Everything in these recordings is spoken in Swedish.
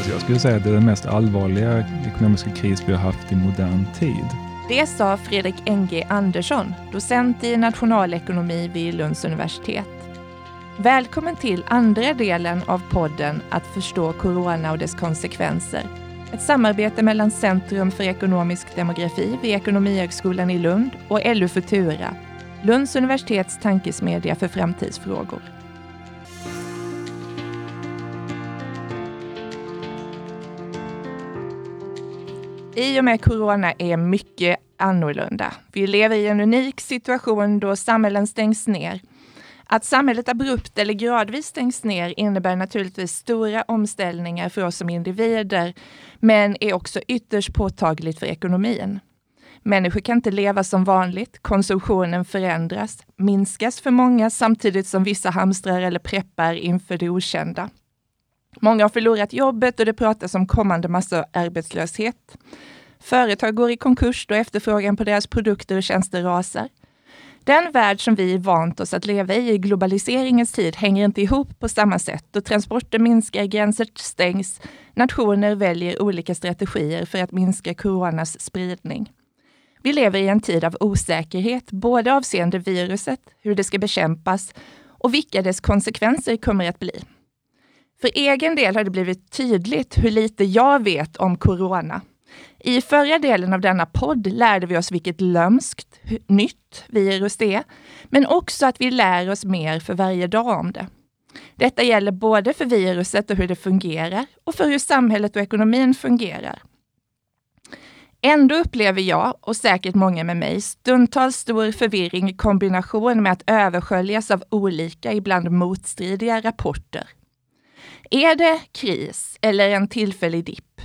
Alltså jag skulle säga att det är den mest allvarliga ekonomiska kris vi har haft i modern tid. Det sa Fredrik N.G. Andersson, docent i nationalekonomi vid Lunds universitet. Välkommen till andra delen av podden Att förstå corona och dess konsekvenser. Ett samarbete mellan Centrum för ekonomisk demografi vid Ekonomihögskolan i Lund och LU Futura, Lunds universitets tankesmedja för framtidsfrågor. I och med corona är mycket annorlunda. Vi lever i en unik situation då samhällen stängs ner. Att samhället abrupt eller gradvis stängs ner innebär naturligtvis stora omställningar för oss som individer, men är också ytterst påtagligt för ekonomin. Människor kan inte leva som vanligt, konsumtionen förändras, minskas för många samtidigt som vissa hamstrar eller preppar inför det okända. Många har förlorat jobbet och det pratas om kommande massarbetslöshet. Företag går i konkurs då efterfrågan på deras produkter och tjänster rasar. Den värld som vi vant oss att leva i i globaliseringens tid hänger inte ihop på samma sätt och transporter minskar, gränser stängs, nationer väljer olika strategier för att minska coronas spridning. Vi lever i en tid av osäkerhet, både avseende viruset, hur det ska bekämpas och vilka dess konsekvenser kommer att bli. För egen del har det blivit tydligt hur lite jag vet om corona. I förra delen av denna podd lärde vi oss vilket lömskt, nytt virus det är, men också att vi lär oss mer för varje dag om det. Detta gäller både för viruset och hur det fungerar och för hur samhället och ekonomin fungerar. Ändå upplever jag, och säkert många med mig, stundtals stor förvirring i kombination med att översköljas av olika, ibland motstridiga rapporter. Är det kris eller en tillfällig dipp?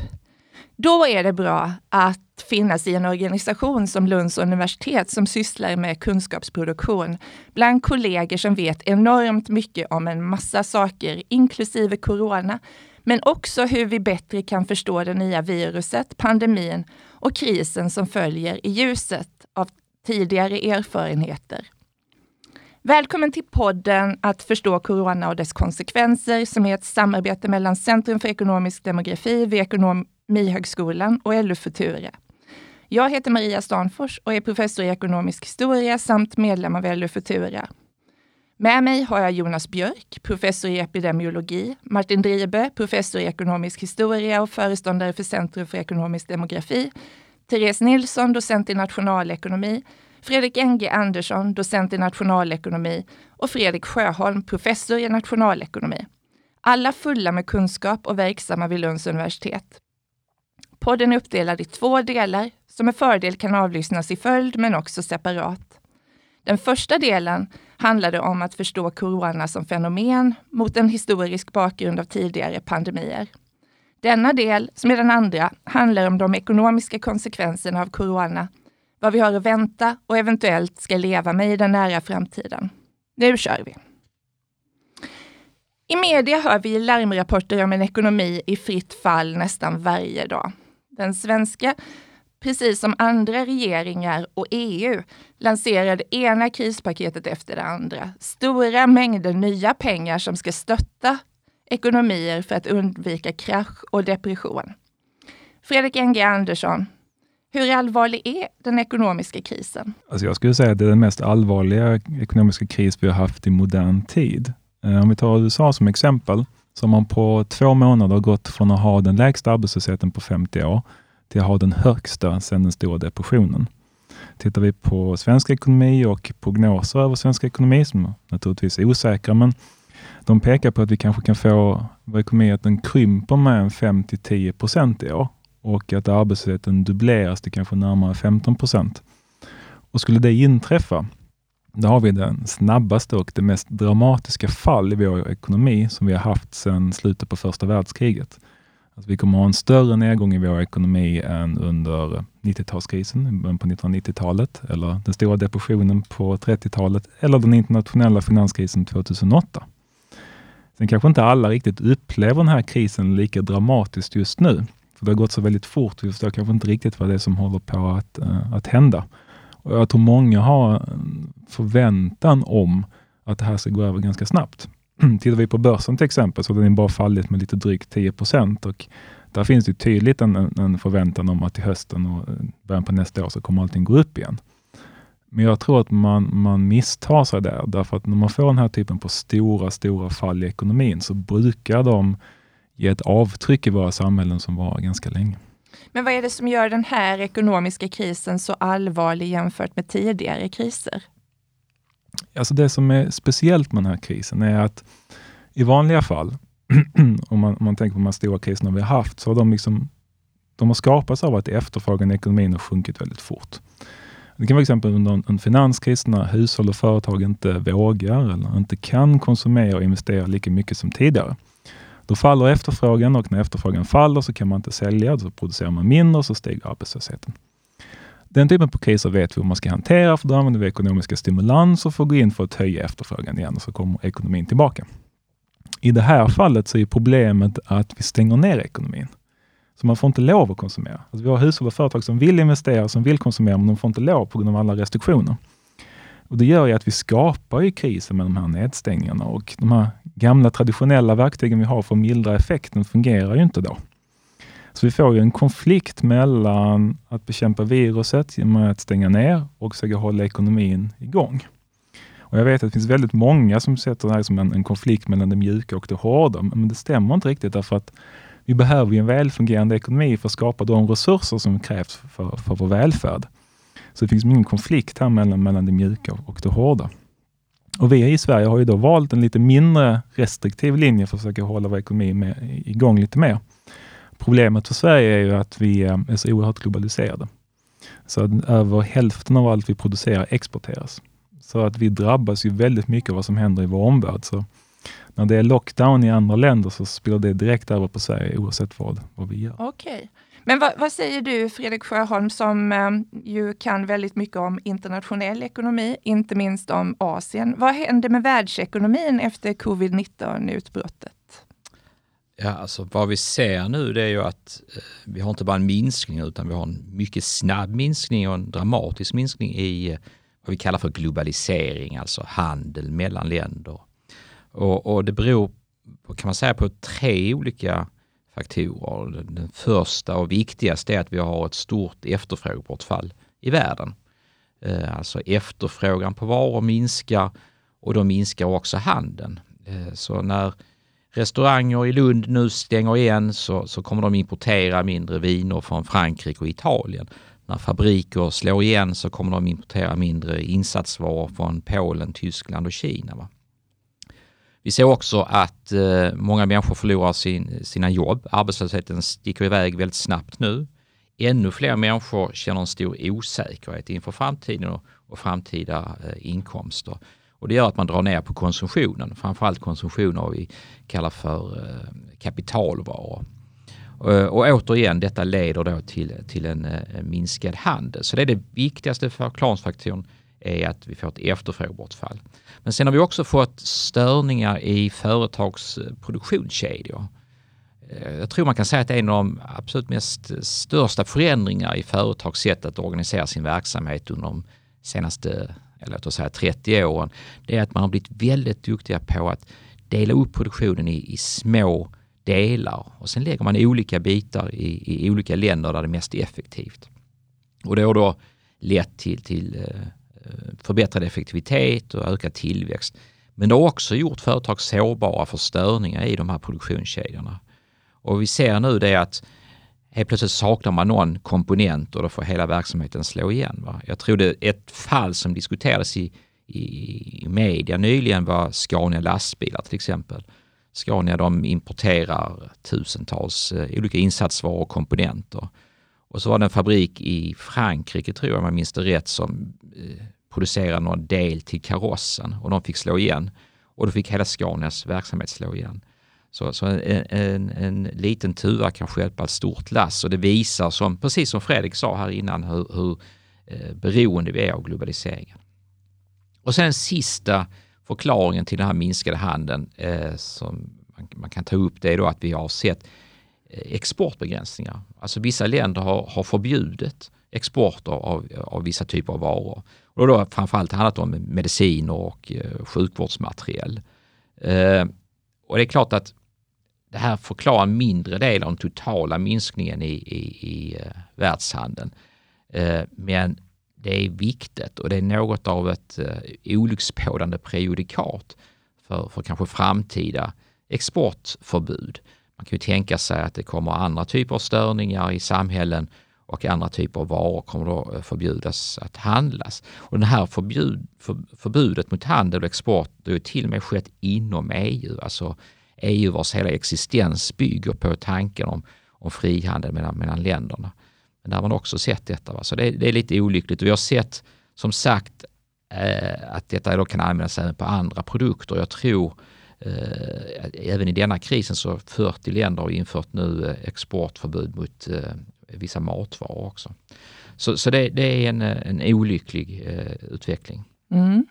Då är det bra att finnas i en organisation som Lunds universitet som sysslar med kunskapsproduktion bland kollegor som vet enormt mycket om en massa saker, inklusive corona, men också hur vi bättre kan förstå det nya viruset, pandemin och krisen som följer i ljuset av tidigare erfarenheter. Välkommen till podden Att förstå corona och dess konsekvenser som är ett samarbete mellan Centrum för ekonomisk demografi vid Ekonomihögskolan och LU Futura. Jag heter Maria Stanfors och är professor i ekonomisk historia samt medlem av LU Futura. Med mig har jag Jonas Björk, professor i epidemiologi, Martin Dribe, professor i ekonomisk historia och föreståndare för Centrum för ekonomisk demografi, Therese Nilsson, docent i nationalekonomi, Fredrik NG Andersson, docent i nationalekonomi och Fredrik Sjöholm, professor i nationalekonomi. Alla fulla med kunskap och verksamma vid Lunds universitet. Podden är uppdelad i två delar som med fördel kan avlyssnas i följd men också separat. Den första delen handlade om att förstå corona som fenomen mot en historisk bakgrund av tidigare pandemier. Denna del, som är den andra, handlar om de ekonomiska konsekvenserna av corona, vad vi har att vänta och eventuellt ska leva med i den nära framtiden. Nu kör vi! I media hör vi larmrapporter om en ekonomi i fritt fall nästan varje dag. Den svenska precis som andra regeringar och EU, lanserade ena krispaketet efter det andra. Stora mängder nya pengar som ska stötta ekonomier för att undvika krasch och depression. Fredrik NG Andersson, hur allvarlig är den ekonomiska krisen? Alltså jag skulle säga att det är den mest allvarliga ekonomiska kris vi har haft i modern tid. Eh, om vi tar USA som exempel, så har man på två månader gått från att ha den lägsta arbetslösheten på 50 år till att ha den högsta sedan den stora depressionen. Tittar vi på svensk ekonomi och prognoser över svensk ekonomi, som naturligtvis är osäkra, men de pekar på att vi kanske kan få vår ekonomi att den krymper med 5 till 10 procent i år och att arbetslösheten dubbleras till kanske närmare 15 procent. Och skulle det inträffa, då har vi den snabbaste och det mest dramatiska fall i vår ekonomi som vi har haft sedan slutet på första världskriget. Alltså vi kommer ha en större nedgång i vår ekonomi än under 90-talskrisen, på 1990-talet, eller den stora depressionen på 30-talet, eller den internationella finanskrisen 2008. Sen kanske inte alla riktigt upplever den här krisen lika dramatiskt just nu. För Det har gått så väldigt fort, vi förstår kanske inte riktigt vad det är som håller på att, eh, att hända. Och jag tror många har förväntan om att det här ska gå över ganska snabbt. tittar vi på börsen till exempel så har den bara fallit med lite drygt 10 procent och där finns det tydligt en, en förväntan om att till hösten och eh, början på nästa år så kommer allting gå upp igen. Men jag tror att man, man misstar sig där, därför att när man får den här typen på stora, stora fall i ekonomin så brukar de ge ett avtryck i våra samhällen som varar ganska länge. Men vad är det som gör den här ekonomiska krisen så allvarlig jämfört med tidigare kriser? Alltså det som är speciellt med den här krisen är att i vanliga fall, om, man, om man tänker på de här stora kriserna vi har haft, så har de, liksom, de har skapats av att efterfrågan i ekonomin har sjunkit väldigt fort. Det kan vara exempel under en, en finanskris när hushåll och företag inte vågar eller inte kan konsumera och investera lika mycket som tidigare. Då faller efterfrågan och när efterfrågan faller så kan man inte sälja, då producerar man mindre och så stiger arbetslösheten. Den typen av kriser vet vi hur man ska hantera, för då använder vi ekonomiska stimulanser för att gå in för att höja efterfrågan igen och så kommer ekonomin tillbaka. I det här fallet så är problemet att vi stänger ner ekonomin. Så man får inte lov att konsumera. Alltså vi har hushåll och företag som vill investera, som vill konsumera, men de får inte lov på grund av alla restriktioner. Och Det gör ju att vi skapar ju krisen med de här nedstängningarna och de här gamla traditionella verktygen vi har för att mildra effekten fungerar ju inte då. Så vi får ju en konflikt mellan att bekämpa viruset genom att stänga ner och försöka hålla ekonomin igång. Och jag vet att det finns väldigt många som sätter det här som en, en konflikt mellan det mjuka och det hårda, men det stämmer inte riktigt därför att vi behöver ju en välfungerande ekonomi för att skapa de resurser som krävs för, för vår välfärd. Så det finns ingen konflikt här mellan, mellan det mjuka och det hårda. Och vi i Sverige har ju då valt en lite mindre restriktiv linje för att försöka hålla vår ekonomi med, igång lite mer. Problemet för Sverige är ju att vi eh, är så oerhört globaliserade. Så att över hälften av allt vi producerar exporteras. Så att vi drabbas ju väldigt mycket av vad som händer i vår omvärld. Så när det är lockdown i andra länder så spelar det direkt över på Sverige oavsett vad, vad vi gör. Okej. Men vad, vad, säger du Fredrik Sjöholm som eh, ju kan väldigt mycket om internationell ekonomi, inte minst om Asien. Vad händer med världsekonomin efter covid-19-utbrottet? Ja, alltså vad vi ser nu det är ju att eh, vi har inte bara en minskning utan vi har en mycket snabb minskning och en dramatisk minskning i eh, vad vi kallar för globalisering, alltså handel mellan länder. Och, och det beror på, kan man säga på tre olika faktorer. Den första och viktigaste är att vi har ett stort efterfrågebortfall i världen. Eh, alltså efterfrågan på varor minskar och då minskar också handeln. Eh, så när restauranger i Lund nu stänger igen så, så kommer de importera mindre viner från Frankrike och Italien. När fabriker slår igen så kommer de importera mindre insatsvaror från Polen, Tyskland och Kina. Va? Vi ser också att eh, många människor förlorar sin, sina jobb. Arbetslösheten sticker iväg väldigt snabbt nu. Ännu fler människor känner en stor osäkerhet inför framtiden och, och framtida eh, inkomster. Och det gör att man drar ner på konsumtionen, framförallt konsumtion av vad vi kallar för eh, kapitalvaror. Och återigen, detta leder då till, till en minskad handel. Så det är det viktigaste förklaringsfaktorn är att vi får ett efterfrågebortfall. Men sen har vi också fått störningar i företags produktionskedjor. Eh, jag tror man kan säga att det är en av de absolut mest eh, största förändringar i företags sätt att organisera sin verksamhet under de senaste eller låt oss säga 30 åren, det är att man har blivit väldigt duktiga på att dela upp produktionen i, i små delar och sen lägger man olika bitar i, i, olika länder där det är mest effektivt. Och det har då lett till, till eh, förbättrad effektivitet och ökad tillväxt. Men det har också gjort företag sårbara för störningar i de här produktionskedjorna. Och vi ser nu det att helt plötsligt saknar man någon komponent och då får hela verksamheten slå igen. Va? Jag tror det ett fall som diskuterades i, i, media nyligen var Scania lastbilar till exempel. Scania de importerar tusentals eh, olika insatsvaror och komponenter. Och så var det en fabrik i Frankrike, tror jag om jag minns det rätt, som eh, producerade någon del till karossen och de fick slå igen. Och då fick hela Scanias verksamhet slå igen. Så, så en, en, en, liten tuva kan stjälpa ett stort lass och det visar, som, precis som Fredrik sa här innan, hur, hur eh, beroende vi är av globaliseringen. Och sen sista förklaringen till den här minskade handeln eh, som man, man, kan ta upp det är då att vi har sett eh, exportbegränsningar. Alltså vissa länder har, har förbjudit export av, av vissa typer av varor. Och då har det framförallt handlat om mediciner och eh, sjukvårdsmateriel. Eh, och det är klart att det här förklarar en mindre del av den totala minskningen i, i, i eh, världshandeln. Eh, men det är viktigt och det är något av ett eh, olycksbådande prejudikat för, för kanske framtida exportförbud. Man kan ju tänka sig att det kommer andra typer av störningar i samhällen och andra typer av varor kommer då eh, förbjudas att handlas. Och det här förbjud, för, förbudet mot handel och export det har till och med skett inom EU. Alltså EU vars hela existens bygger på tanken om, om frihandel mellan, mellan länderna. Men där har man också sett detta. Va? Så det, det är lite olyckligt. Och vi har sett som sagt eh, att detta då kan användas även på andra produkter. Jag tror eh, även i denna krisen så 40 länder har infört nu eh, exportförbud mot eh, vissa matvaror också. Så, så det, det, är en, eh, en olycklig eh, utveckling. Mm.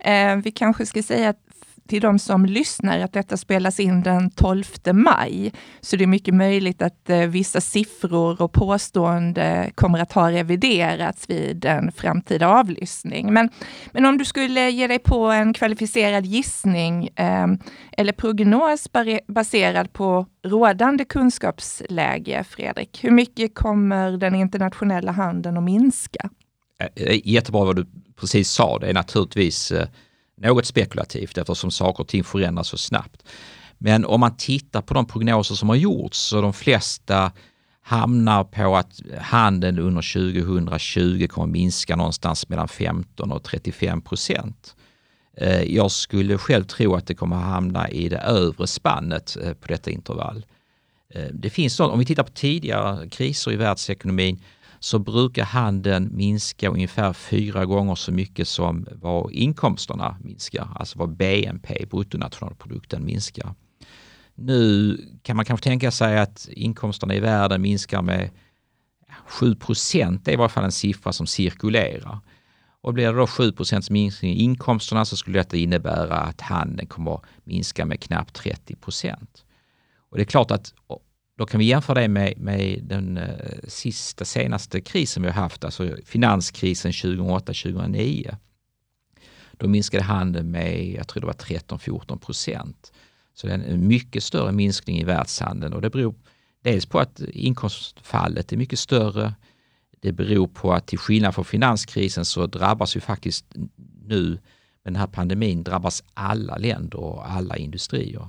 Eh, vi kanske ska säga att till de som lyssnar att detta spelas in den 12 maj. Så det är mycket möjligt att eh, vissa siffror och påstående kommer att ha reviderats vid en framtida avlyssning. Men, men om du skulle ge dig på en kvalificerad gissning eh, eller prognos baserad på rådande kunskapsläge, Fredrik. Hur mycket kommer den internationella handeln att minska? Jättebra vad du precis sa. Det är naturligtvis eh, något spekulativt eftersom saker och ting förändras så snabbt. Men om man tittar på de prognoser som har gjorts så de flesta hamnar på att handeln under 2020 kommer minska någonstans mellan 15 och 35 procent. Eh, jag skulle själv tro att det kommer hamna i det övre spannet eh, på detta intervall. Eh, det finns om vi tittar på tidigare kriser i världsekonomin så brukar handeln minska ungefär fyra gånger så mycket som vad inkomsterna minskar, alltså vad BNP, bruttonationalprodukten, minskar. Nu kan man kanske tänka sig att inkomsterna i världen minskar med 7 procent, det är i varje fall en siffra som cirkulerar. Och blir det då 7 minskning i inkomsterna så skulle detta innebära att handeln kommer att minska med knappt 30 procent. Och det är klart att då kan vi jämföra det med, med den eh, sista, senaste krisen vi har haft, alltså finanskrisen 2008-2009. Då minskade handeln med, jag tror det var 13-14 procent. Så det är en mycket större minskning i världshandeln och det beror dels på att inkomstfallet är mycket större. Det beror på att till skillnad från finanskrisen så drabbas ju faktiskt nu med den här pandemin drabbas alla länder och alla industrier.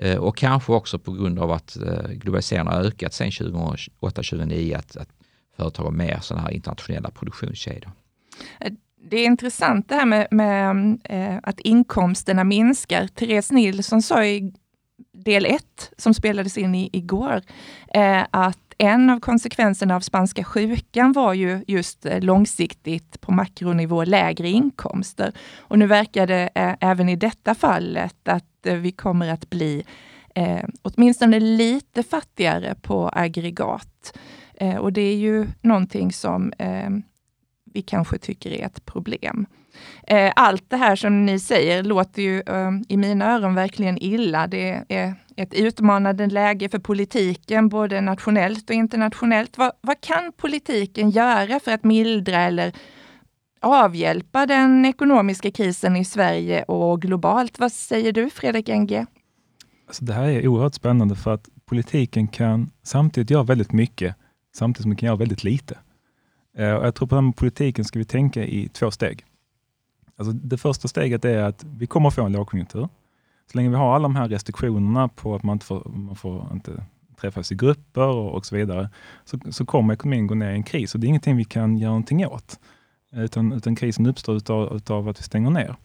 Eh, och kanske också på grund av att eh, globaliseringen har ökat sedan 2008-2009, att, att företag har mer sådana här internationella produktionskedjor. Eh, det är intressant det här med, med att inkomsterna minskar. Therese Nilsson sa i del 1, som spelades in i, igår, att en av konsekvenserna av spanska sjukan var ju just eh, långsiktigt på makronivå lägre inkomster. Och nu verkar det eh, även i detta fallet att eh, vi kommer att bli eh, åtminstone lite fattigare på aggregat. Eh, och det är ju någonting som eh, vi kanske tycker är ett problem. Eh, allt det här som ni säger låter ju i mina öron verkligen illa. Det är ett utmanande läge för politiken, både nationellt och internationellt. Vad, vad kan politiken göra för att mildra eller avhjälpa den ekonomiska krisen i Sverige och globalt. Vad säger du Fredrik Enge? Alltså det här är oerhört spännande för att politiken kan samtidigt göra väldigt mycket, samtidigt som den kan göra väldigt lite. Eh, jag tror på den politiken ska vi tänka i två steg. Alltså det första steget är att vi kommer att få en lågkonjunktur. Så länge vi har alla de här restriktionerna på att man inte får, man får inte träffas i grupper och, och så vidare, så, så kommer ekonomin gå ner i en kris och det är ingenting vi kan göra någonting åt. Utan, utan krisen uppstår utav, utav att vi stänger ner.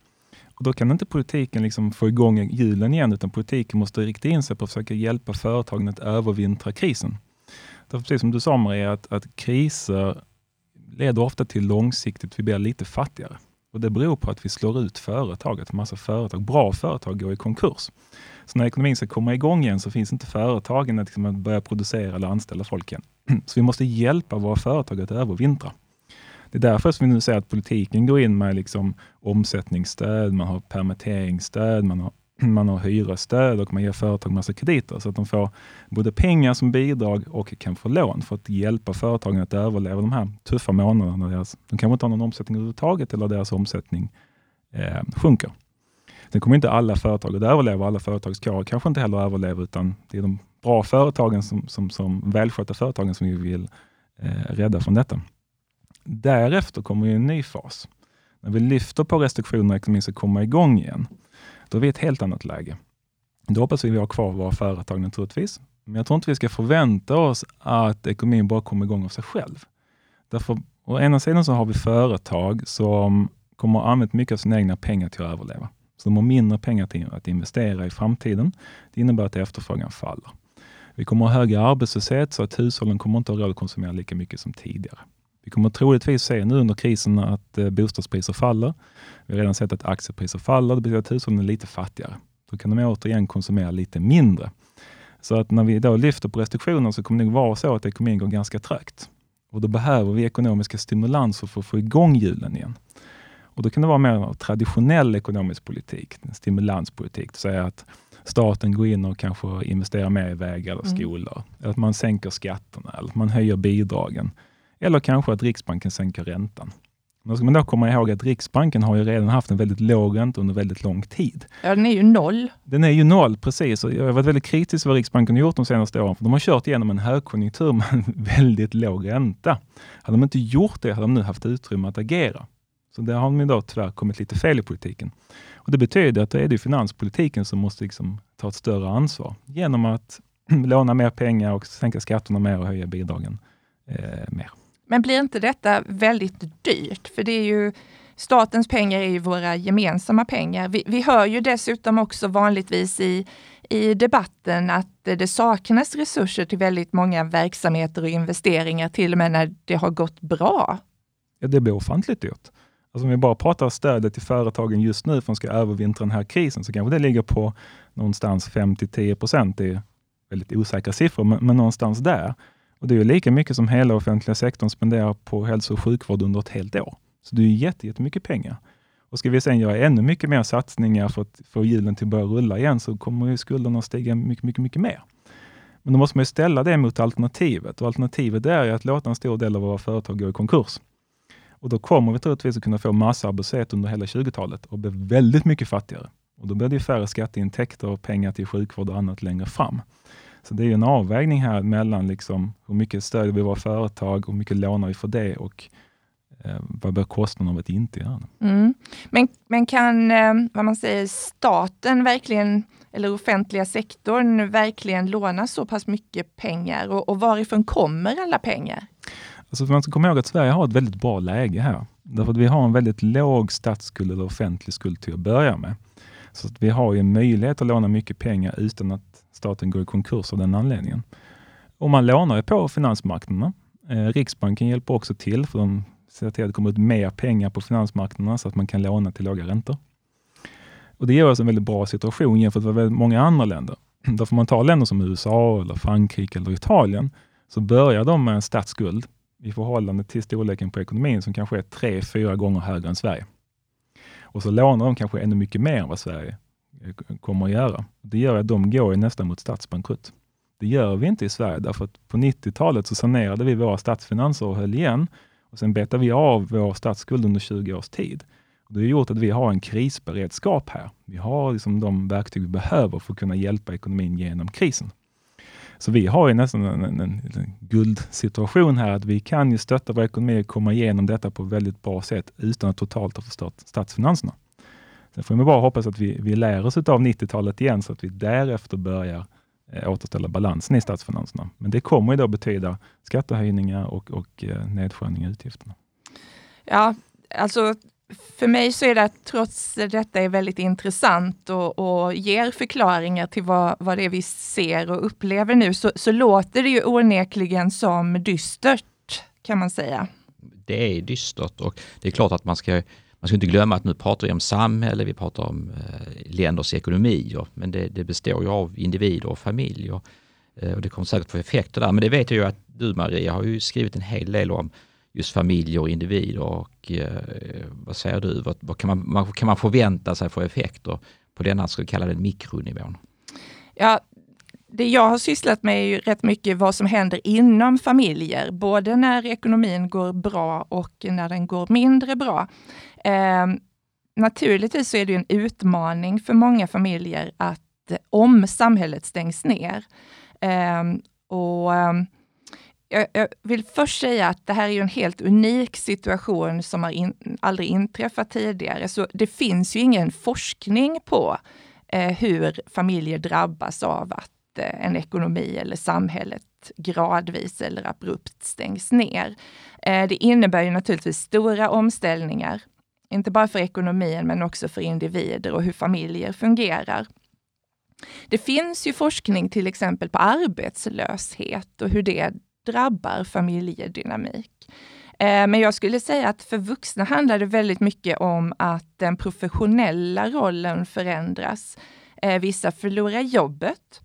Och Då kan inte politiken liksom få igång hjulen igen, utan politiken måste rikta in sig på att försöka hjälpa företagen att övervintra krisen. Därför precis som du sa Maria, att, att kriser leder ofta till långsiktigt att vi blir lite fattigare. Och Det beror på att vi slår ut företaget. Massa företag, bra företag går i konkurs. Så när ekonomin ska komma igång igen så finns inte företagen att, liksom, att börja producera eller anställa folk igen. Så vi måste hjälpa våra företag att övervintra. Det är därför som vi nu ser att politiken går in med liksom omsättningsstöd, man har permitteringsstöd, man har, man har hyresstöd och man ger företag massa krediter så att de får både pengar som bidrag och kan få lån för att hjälpa företagen att överleva de här tuffa månaderna. Deras, de kanske inte har någon omsättning överhuvudtaget eller deras omsättning eh, sjunker. Sen kommer inte alla företag att överleva, alla företagskårer kanske inte heller överleva, utan det är de bra företagen, som, som, som välskötta företagen som vi vill eh, rädda från detta. Därefter kommer en ny fas. När vi lyfter på restriktionerna och ekonomin ska komma igång igen, då är vi i ett helt annat läge. Då hoppas vi vi har kvar våra företag naturligtvis, men jag tror inte vi ska förvänta oss att ekonomin bara kommer igång av sig själv. Därför, å ena sidan så har vi företag som kommer att använda mycket av sina egna pengar till att överleva. Så de har mindre pengar till att investera i framtiden. Det innebär att efterfrågan faller. Vi kommer att ha högre arbetslöshet så att hushållen kommer inte att ha råd att konsumera lika mycket som tidigare. Vi kommer troligtvis se nu under krisen att eh, bostadspriser faller. Vi har redan sett att aktiepriser faller. Det betyder att hushållen är lite fattigare. Då kan de återigen konsumera lite mindre. Så att när vi då lyfter på restriktioner så kommer det vara så att ekonomin går ganska trögt. Och då behöver vi ekonomiska stimulanser för att få igång hjulen igen. Och Då kan det vara mer traditionell ekonomisk politik, stimulanspolitik. Det säga att staten går in och kanske investerar mer i vägar eller mm. skolor. Mm. Eller att man sänker skatterna eller att man höjer bidragen. Eller kanske att Riksbanken sänker räntan. Då ska man då komma ihåg att Riksbanken har ju redan haft en väldigt låg ränta under väldigt lång tid. Ja, den är ju noll. Den är ju noll, precis. Och jag har varit väldigt kritisk till vad Riksbanken har gjort de senaste åren. För de har kört igenom en högkonjunktur med en väldigt låg ränta. Hade de inte gjort det hade de nu haft utrymme att agera. Så där har de då tyvärr kommit lite fel i politiken. Och Det betyder att det är det finanspolitiken som måste liksom ta ett större ansvar genom att låna mer pengar och sänka skatterna mer och höja bidragen eh, mer. Men blir inte detta väldigt dyrt? För det är ju statens pengar är ju våra gemensamma pengar. Vi, vi hör ju dessutom också vanligtvis i, i debatten att det saknas resurser till väldigt många verksamheter och investeringar, till och med när det har gått bra. Ja, det blir ofantligt dyrt. Alltså om vi bara pratar stödet till företagen just nu för att de ska övervintra den här krisen, så kanske det ligger på någonstans 5-10 procent. Det är väldigt osäkra siffror, men, men någonstans där. Och Det är lika mycket som hela offentliga sektorn spenderar på hälso och sjukvård under ett helt år. Så det är jättemycket pengar. Och Ska vi sen göra ännu mycket mer satsningar för att få hjulen till att börja rulla igen, så kommer ju skulderna att stiga mycket, mycket, mycket mer. Men då måste man ställa det mot alternativet. Och alternativet är att låta en stor del av våra företag gå i konkurs. Och då kommer vi troligtvis att kunna få massarbetslöshet under hela 20-talet och bli väldigt mycket fattigare. Och då blir det färre skatteintäkter och pengar till sjukvård och annat längre fram. Så det är en avvägning här mellan liksom hur mycket stödjer vi våra företag, hur mycket lånar vi för det och eh, vad blir kostnaden av att inte göra det? Mm. Men, men kan eh, vad man säger, staten verkligen, eller offentliga sektorn verkligen låna så pass mycket pengar och, och varifrån kommer alla pengar? Alltså man ska komma ihåg att Sverige har ett väldigt bra läge här. Därför att vi har en väldigt låg statsskuld eller offentlig skuld till att börja med. Så att vi har ju en möjlighet att låna mycket pengar utan att staten går i konkurs av den anledningen. Och man lånar ju på finansmarknaderna. Eh, Riksbanken hjälper också till, för de ser till att det kommer ut mer pengar på finansmarknaderna så att man kan låna till låga räntor. Och Det ger oss en väldigt bra situation jämfört med många andra länder. Därför man ta länder som USA, eller Frankrike eller Italien, så börjar de med en statsskuld i förhållande till storleken på ekonomin som kanske är tre, fyra gånger högre än Sverige. Och så lånar de kanske ännu mycket mer än vad Sverige kommer att göra. Det gör att de går nästan mot statsbankrutt. Det gör vi inte i Sverige, därför att på 90-talet så sanerade vi våra statsfinanser och höll igen. Och Sen betade vi av vår statsskuld under 20 års tid. Det har gjort att vi har en krisberedskap här. Vi har liksom de verktyg vi behöver för att kunna hjälpa ekonomin genom krisen. Så vi har ju nästan en, en, en guldsituation här, att vi kan ju stötta vår ekonomi och komma igenom detta på ett väldigt bra sätt utan att totalt ha förstört statsfinanserna. Sen får vi bara hoppas att vi, vi lär oss av 90-talet igen så att vi därefter börjar eh, återställa balansen i statsfinanserna. Men det kommer ju då betyda skattehöjningar och, och eh, nedskärningar i utgifterna. Ja, alltså för mig så är det att trots detta är väldigt intressant och, och ger förklaringar till vad, vad det är vi ser och upplever nu, så, så låter det ju onekligen som dystert, kan man säga. Det är dystert och det är klart att man ska man ska inte glömma att nu pratar vi om samhälle, vi pratar om eh, länders ekonomier, men det, det, består ju av individer och familjer. Eh, och det kommer säkert få effekter där, men det vet jag ju att du Maria har ju skrivit en hel del om just familjer och individer och eh, vad säger du, vad, vad, kan, man, vad kan man förvänta sig för effekter på denna så kallade mikronivån? Ja, det jag har sysslat med är ju rätt mycket vad som händer inom familjer, både när ekonomin går bra och när den går mindre bra. Eh, naturligtvis så är det en utmaning för många familjer att eh, om samhället stängs ner. Eh, och ehm, jag, jag, vill först säga att det här är en helt unik situation som har in, aldrig inträffat tidigare. Så det finns ju ingen forskning på eh, hur familjer drabbas av att inte eh, en ekonomi eller samhället gradvis eller abrupt stängs ner. Eh, det innebär ju naturligtvis stora omställningar, inte bara för ekonomin men också för individer och hur familjer fungerar. Det finns ju forskning till exempel på arbetslöshet och hur det drabbar familjedynamik. Eh, men jag skulle säga att för vuxna handlar det väldigt mycket om att den professionella rollen förändras. Vissa förlorar jobbet.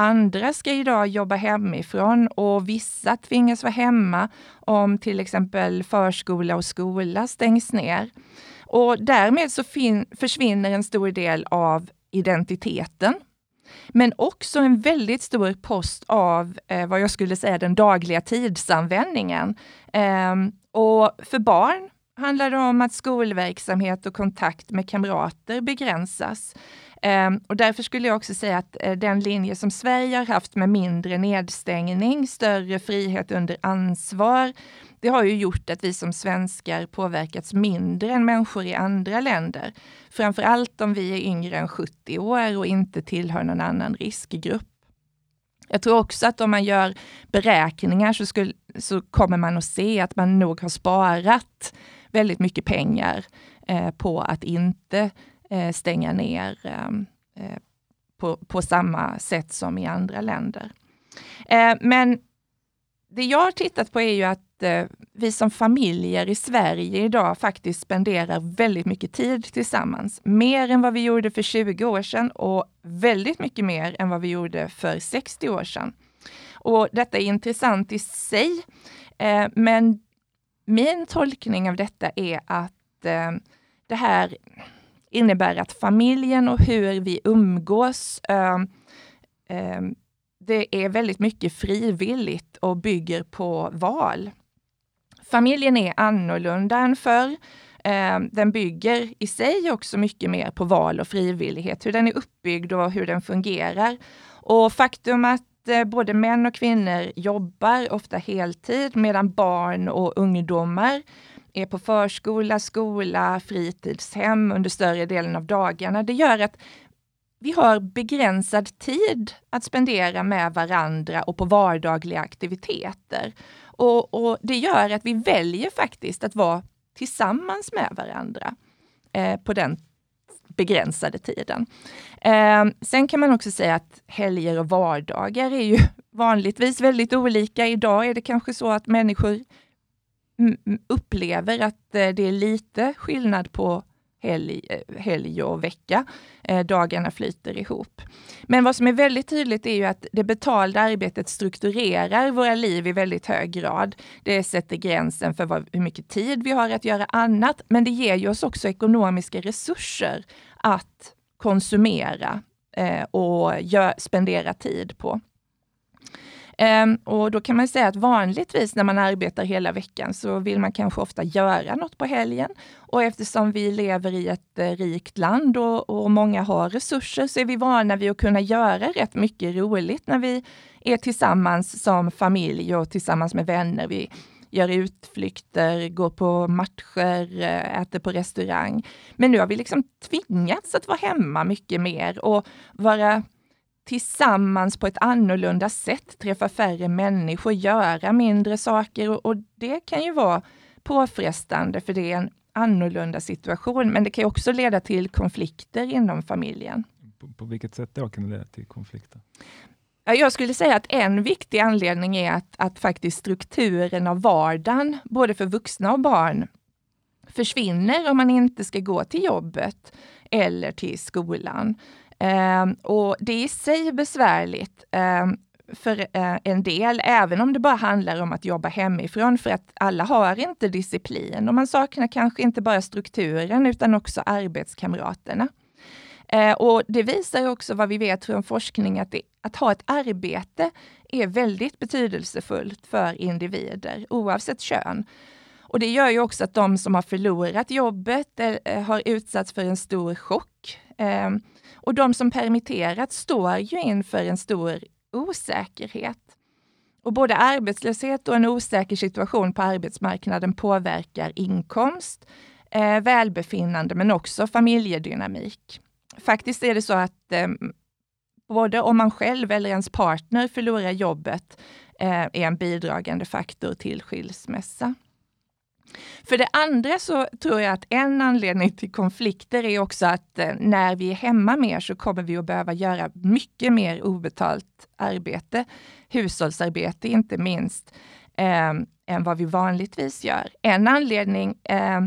Andra ska idag jobba hemifrån och vissa tvingas vara hemma om till exempel förskola och skola stängs ner. Och därmed så försvinner en stor del av identiteten men också en väldigt stor post av eh, vad jag skulle säga den dagliga tidsanvändningen. Eh, och för barn handlar det om att skolverksamhet och kontakt med kamrater begränsas. Ehm, och därför skulle jag också säga att eh, den linje som Sverige har haft med mindre nedstängning, större frihet under ansvar, det har ju gjort att vi som svenskar påverkats mindre än människor i andra länder. Framför allt om vi är yngre än 70 år och inte tillhör någon annan riskgrupp. Jag tror också att om man gör beräkningar så, skulle, så kommer man att se att man nog har sparat väldigt mycket pengar eh, på att inte eh, stänga ner ehm, eh, på, på samma sätt som i andra länder. Eh, men det jag har tittat på är ju att eh, vi som familjer i Sverige idag faktiskt spenderar väldigt mycket tid tillsammans. Mer än vad vi gjorde för 20 år sedan och väldigt mycket mer än vad vi gjorde för 60 år sedan. Och detta är intressant i sig, eh, men min tolkning av detta är att eh, det här innebär att familjen och hur vi umgås eh, eh, det är väldigt mycket frivilligt och bygger på val. Familjen är annorlunda än förr. Ehm, den bygger i sig också mycket mer på val och frivillighet, hur den är uppbyggd och hur den fungerar. Och faktum att att eh, både män och kvinnor jobbar ofta heltid medan barn och ungdomar är på förskola, skola, fritidshem under större delen av dagarna. Det gör att vi har begränsad tid att spendera med varandra och på vardagliga aktiviteter. Och, och det gör att vi väljer faktiskt att vara tillsammans med varandra eh, på den begränsade tiden. Eh, sen kan man också säga att helger och vardagar är ju vanligtvis väldigt olika. Idag är det kanske så att människor upplever att eh, det är lite skillnad på helg, eh, helg och vecka. Eh, dagarna flyter ihop. Men vad som är väldigt tydligt är ju att det betalda arbetet strukturerar våra liv i väldigt hög grad. Det sätter gränsen för vad, hur mycket tid vi har att göra annat, men det ger ju oss också ekonomiska resurser att konsumera eh, och gör, spendera tid på. Um, och då kan man säga att vanligtvis när man arbetar hela veckan så vill man kanske ofta göra något på helgen. Och eftersom vi lever i ett eh, rikt land och, och, många har resurser så är vi vana vid att kunna göra rätt mycket roligt när vi är tillsammans som familj och tillsammans med vänner. Vi gör utflykter, går på matcher, eh, äter på restaurang. Men nu har vi liksom tvingats att vara hemma mycket mer och vara tillsammans på ett annorlunda sätt, träffa färre människor, göra mindre saker och, det kan ju vara påfrestande för det är en annorlunda situation, men det kan också leda till konflikter inom familjen. På, på vilket sätt då kan det leda till konflikter? Jag skulle säga att en viktig anledning är att, att faktiskt strukturen av vardagen, både för vuxna och barn, försvinner om man inte ska gå till jobbet eller till skolan. Eh, och det är i sig besvärligt eh, för eh, en del, även om det bara handlar om att jobba hemifrån, för att alla har inte disciplin och man saknar kanske inte bara strukturen utan också arbetskamraterna. Eh, och det visar också vad vi vet från forskning, att, det, att ha ett arbete är väldigt betydelsefullt för individer, oavsett kön. Och det gör ju också att de som har förlorat jobbet eh, har utsatts för en stor chock. Ehm, och de som permitterats står ju inför en stor osäkerhet. Och både arbetslöshet och en osäker situation på arbetsmarknaden påverkar inkomst, eh, välbefinnande men också familjedynamik. Faktiskt är det så att eh, både om man själv eller ens partner förlorar jobbet eh, är en bidragande faktor till skilsmässa. För det andra så tror jag att en anledning till konflikter är också att eh, när vi är hemma mer så kommer vi att behöva göra mycket mer obetalt arbete, hushållsarbete inte minst, eh, än vad vi vanligtvis gör. En anledning eh,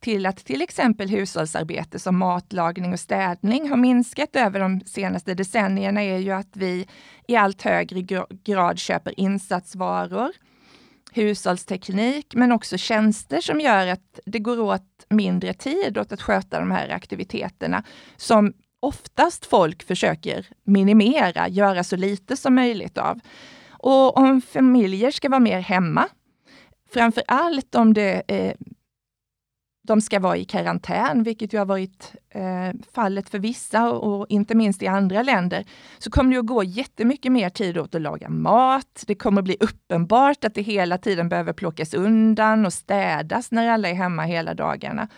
till att till exempel hushållsarbete som matlagning och städning har minskat över de senaste decennierna är ju att vi i allt högre grad köper insatsvaror, hushållsteknik, men också tjänster som gör att det går åt mindre tid åt att sköta de här aktiviteterna som oftast folk försöker minimera, göra så lite som möjligt av. Och om familjer ska vara mer hemma, framför allt om det eh, de ska vara i karantän, vilket ju har varit eh, fallet för vissa och, och, inte minst i andra länder, så kommer det att gå jättemycket mer tid åt att laga mat. Det kommer att bli uppenbart att det hela tiden behöver plockas undan och städas när alla är hemma hela dagarna.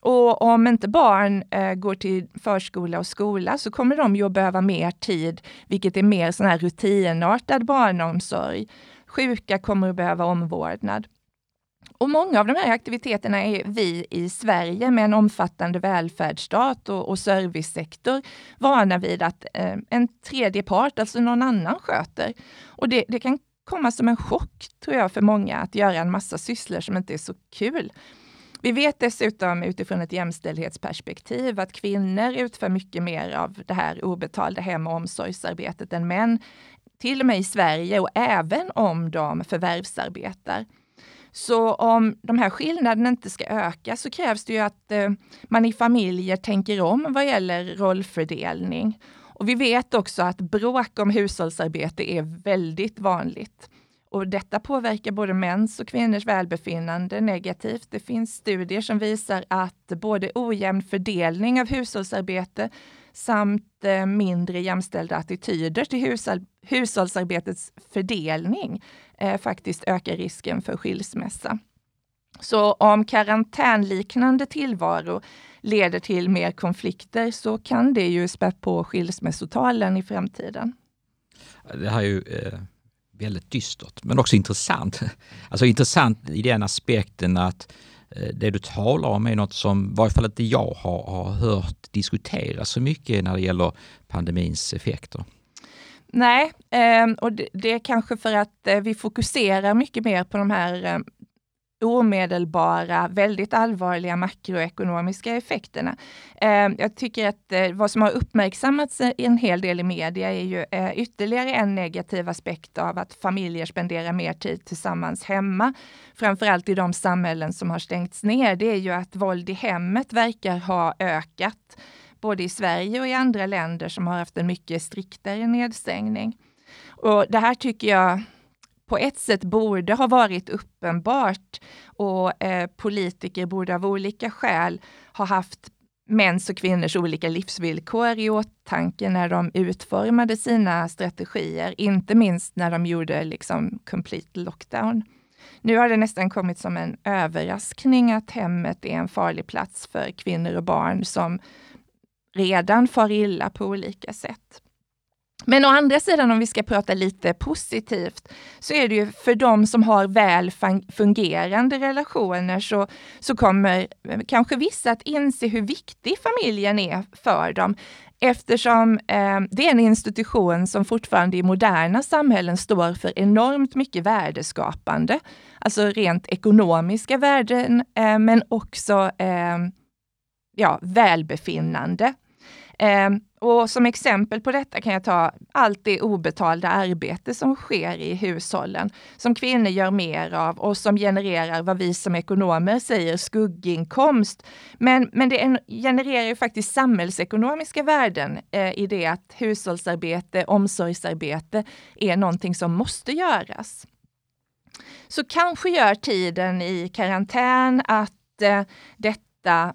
Och om inte barn eh, går till förskola och skola så kommer de ju att behöva mer tid, vilket är mer sån här rutinartad barnomsorg. Sjuka kommer att behöva omvårdnad. Och många av de här aktiviteterna är vi i Sverige med en omfattande välfärdsstat och, och servicesektor vana vid att eh, en tredje part, alltså någon annan, sköter. Och det, det kan komma som en chock, tror jag, för många att göra en massa sysslor som inte är så kul. Vi vet dessutom utifrån ett jämställdhetsperspektiv att kvinnor utför mycket mer av det här obetalda hem och omsorgsarbetet än män, till och med i Sverige och även om de förvärvsarbetar. Så om de här skillnaderna inte ska öka så krävs det ju att eh, man i familjer tänker om vad gäller rollfördelning. Och vi vet också att bråk om hushållsarbete är väldigt vanligt. Och detta påverkar både mäns och kvinnors välbefinnande negativt. Det finns studier som visar att både ojämn fördelning av hushållsarbete samt eh, mindre jämställda attityder till hushåll, hushållsarbetets fördelning eh, faktiskt ökar risken för skilsmässa. Så om karantänliknande tillvaro leder till mer konflikter så kan det ju spä på skilsmässotalen i framtiden. Det här är ju eh, väldigt dystert, men också intressant. Alltså intressant i den aspekten att eh, Eh, det du talar om är något som i varje fall inte jag har, har hört diskuteras så mycket när det gäller pandemins effekter. Nej, ehm, och det, är kanske för att eh, vi fokuserar mycket mer på de här ehm, omedelbara, väldigt allvarliga makroekonomiska effekterna. Ehm, jag tycker att eh, vad som har uppmärksammats en hel del i media är ju eh, ytterligare en negativ aspekt av att familjer spenderar mer tid tillsammans hemma. Framförallt i de samhällen som har stängts ner. Det är ju att våld i hemmet verkar ha ökat både i Sverige och i andra länder som har haft en mycket striktare nedstängning. Och det här tycker jag på ett sätt borde ha varit uppenbart och eh, politiker borde av olika skäl ha haft mäns och kvinnors olika livsvillkor i åtanke när de utformade sina strategier, inte minst när de gjorde liksom complete lockdown. Nu har det nästan kommit som en överraskning att hemmet är en farlig plats för kvinnor och barn som redan far illa på olika sätt. Men å andra sidan, om vi ska prata lite positivt, så är det ju för de som har väl fungerande relationer så, så kommer eh, kanske vissa att inse hur viktig familjen är för dem. Eftersom eh, det är en institution som fortfarande i moderna samhällen står för enormt mycket värdeskapande. Alltså rent ekonomiska värden, eh, men också eh, ja, välbefinnande. Eh, och som exempel på detta kan jag ta allt det obetalda arbete som sker i hushållen, som kvinnor gör mer av och som genererar vad vi som ekonomer säger skugginkomst. Men, men det genererar ju faktiskt samhällsekonomiska värden eh, i det att hushållsarbete, omsorgsarbete är någonting som måste göras. så kanske gör tiden i karantän att eh, detta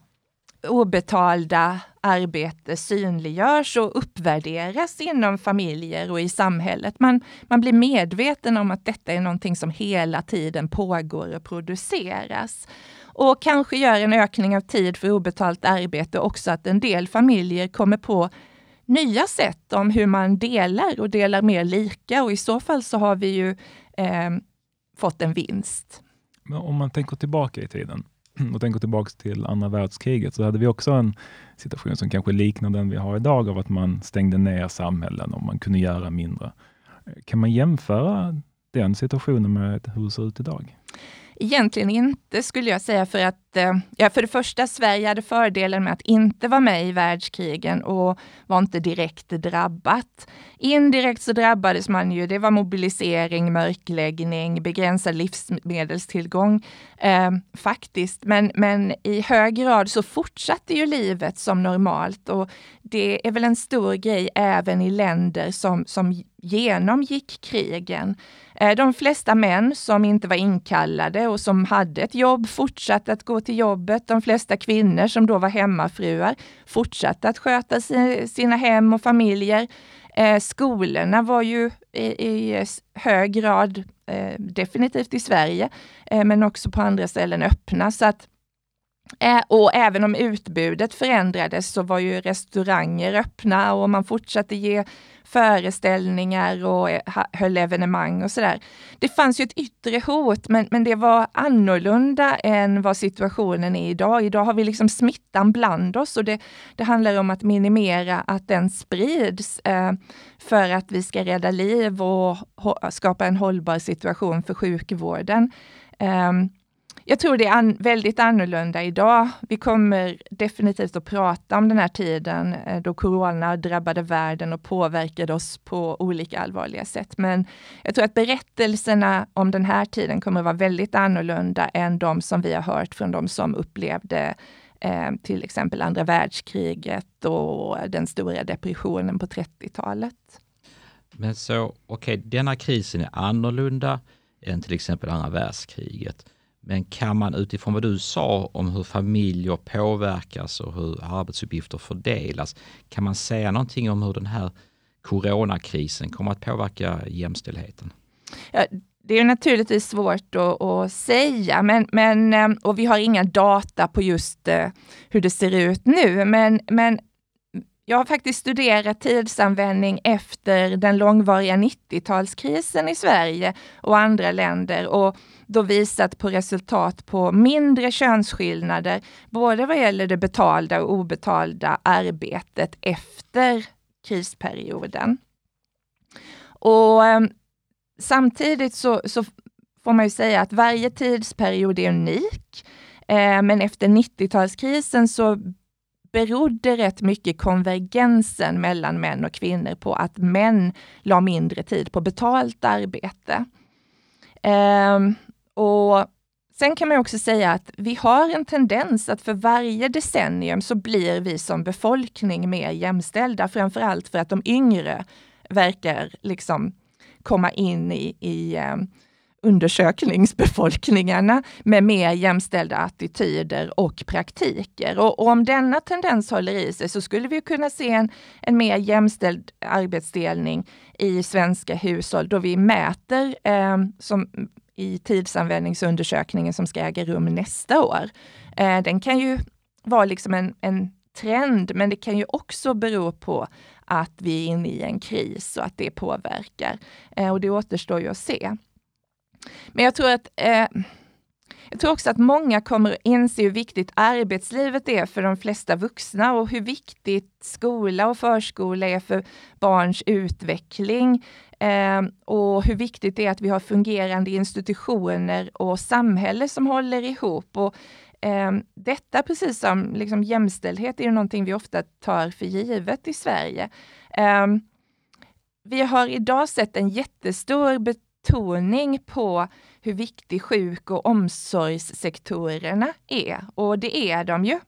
obetalda arbete synliggörs och uppvärderas inom familjer och i samhället. Man, man blir medveten om att detta är någonting som hela tiden pågår och produceras. Och kanske gör en ökning av tid för obetalt arbete också att en del familjer kommer på nya sätt om hur man delar och delar mer lika och i så fall så har vi ju eh, fått en vinst. Men om man tänker tillbaka i tiden och tänker tillbaka till andra världskriget så hade vi också en situation som kanske liknar den vi har idag av att man stängde ner samhällen och man kunde göra mindre. Kan man jämföra den situationen med hur det ser ut idag? Egentligen inte skulle jag säga för att, eh, ja för det första, Sverige hade fördelen med att inte vara med i världskrigen och var inte direkt drabbat. Indirekt så drabbades man ju, det var mobilisering, mörkläggning, begränsad livsmedelstillgång eh, faktiskt. Men, men i hög grad så fortsatte ju livet som normalt och det är väl en stor grej även i länder som, som genomgick krigen. Eh, de flesta män som inte var inkallade och som hade ett jobb fortsatte att gå till jobbet. De flesta kvinnor som då var hemmafruar fortsatte att sköta sina hem och familjer. Eh, skolorna var ju i, hög grad, eh, definitivt i Sverige, men också på andra ställen öppna. Så att Eh, och även om utbudet förändrades så var ju restauranger öppna och man fortsatte ge föreställningar och eh, höll evenemang och sådär. Det fanns ju ett yttre hot, men, men det var annorlunda än vad situationen är idag. Idag har vi liksom smittan bland oss och det, det handlar om att minimera att den sprids eh, för att vi ska rädda liv och skapa en hållbar situation för sjukvården. Um, jag tror det är an väldigt annorlunda idag. Vi kommer definitivt att prata om den här tiden eh, då corona drabbade världen och påverkade oss på olika allvarliga sätt. Men jag tror att berättelserna om den här tiden kommer att vara väldigt annorlunda än de som vi har hört från de som upplevde eh, till exempel andra världskriget och den stora depressionen på 30-talet. Men så, okej, okay, denna krisen är annorlunda än till exempel andra världskriget. Men kan man utifrån vad du sa om hur familjer påverkas och hur arbetsuppgifter fördelas, kan man säga någonting om hur den här coronakrisen kommer att påverka jämställdheten? Ja, det är naturligtvis svårt att, att, säga, men, men, eh, och vi har inga data på just eh, hur det ser ut nu. Men, men jag har faktiskt studerat tidsanvändning efter den långvariga 90-talskrisen i Sverige och andra länder och då visat på resultat på mindre könsskillnader, både vad gäller det betalda och obetalda arbetet efter krisperioden. Och eh, samtidigt så, så, får man ju säga att varje tidsperiod är unik. Eh, men efter 90-talskrisen så berodde rätt mycket konvergensen mellan män och kvinnor på att män la mindre tid på betalt arbete. Eh, och Sen kan man också säga att vi har en tendens att för varje decennium så blir vi som befolkning mer jämställda, framför allt för att de yngre verkar liksom komma in i, i um, undersökningsbefolkningarna med mer jämställda attityder och praktiker. Och, och, om denna tendens håller i sig så skulle vi kunna se en, en mer jämställd arbetsdelning i svenska hushåll då vi mäter eh, som i tidsanvändningsundersökningen som ska äga rum nästa år. Eh, den kan ju vara liksom en, en trend, men det kan ju också bero på att vi är inne i en kris och att det påverkar. Eh, och det återstår ju att se. Men jag tror att eh, jag tror också att många kommer att inse hur viktigt arbetslivet är för de flesta vuxna och hur viktigt skola och förskola är för barns utveckling. Eh, och hur viktigt det är att vi har fungerande institutioner och samhälle som håller ihop. Och, eh, detta, precis som liksom, jämställdhet, är någonting vi ofta tar för givet i Sverige. Eh, vi har idag sett en jättestor betoning på hur viktig sjuk och omsorgssektorerna är. Och det är de ju.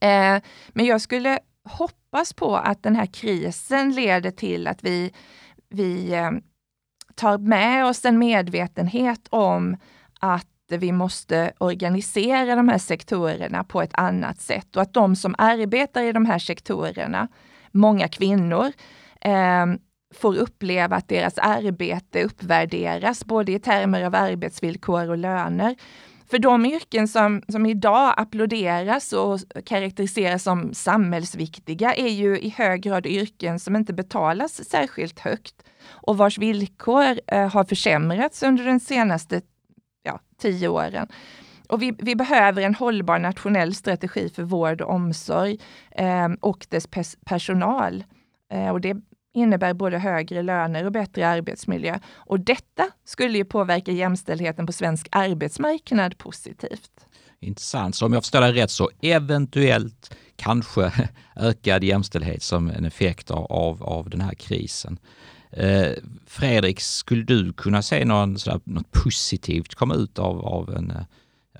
Eh, men jag skulle hoppas på att den här krisen leder till att vi, vi eh, tar med oss en medvetenhet om att vi måste organisera de här sektorerna på ett annat sätt och att de som arbetar i de här sektorerna, många kvinnor, eh, får uppleva att deras arbete uppvärderas, både i termer av arbetsvillkor och löner. För de yrken som, som idag applåderas och karaktäriseras som samhällsviktiga är ju i hög grad yrken som inte betalas särskilt högt och vars villkor eh, har försämrats under de senaste ja, tio åren. Och vi, vi, behöver en hållbar nationell strategi för vård och omsorg eh, och dess pers personal. Eh, och det innebär både högre löner och bättre arbetsmiljö. Och detta skulle ju påverka jämställdheten på svensk arbetsmarknad positivt. Intressant. Så om jag förstår dig rätt så eventuellt kanske ökad jämställdhet som en effekt av, av den här krisen. Eh, Fredrik, skulle du kunna se någon, sådär, något positivt komma ut av, av, en, eh,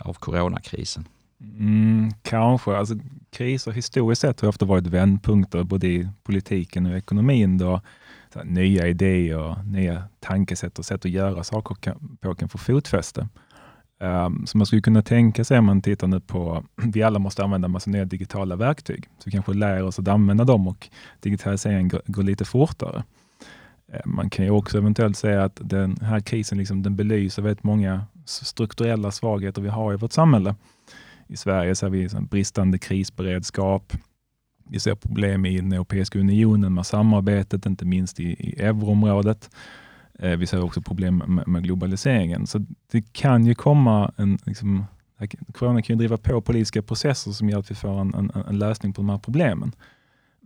av coronakrisen? Mm, kanske. Alltså, kriser historiskt sett har ofta varit vändpunkter både i politiken och ekonomin då här, nya idéer, nya tankesätt och sätt att göra saker kan, på kan få fotfäste. Um, så man skulle kunna tänka sig om man tittar nu på, vi alla måste använda en massa nya digitala verktyg, så vi kanske lär oss att använda dem och digitaliseringen går, går lite fortare. Ehm, man kan ju också eventuellt säga att den här krisen liksom, den belyser väldigt många strukturella svagheter vi har i vårt samhälle. I Sverige ser vi bristande krisberedskap. Vi ser problem i den Europeiska unionen med samarbetet, inte minst i, i euroområdet. Eh, vi ser också problem med, med, globaliseringen. Så det kan ju komma en... Liksom, corona kan ju driva på politiska processer som gör att vi får en, en, en lösning på de här problemen.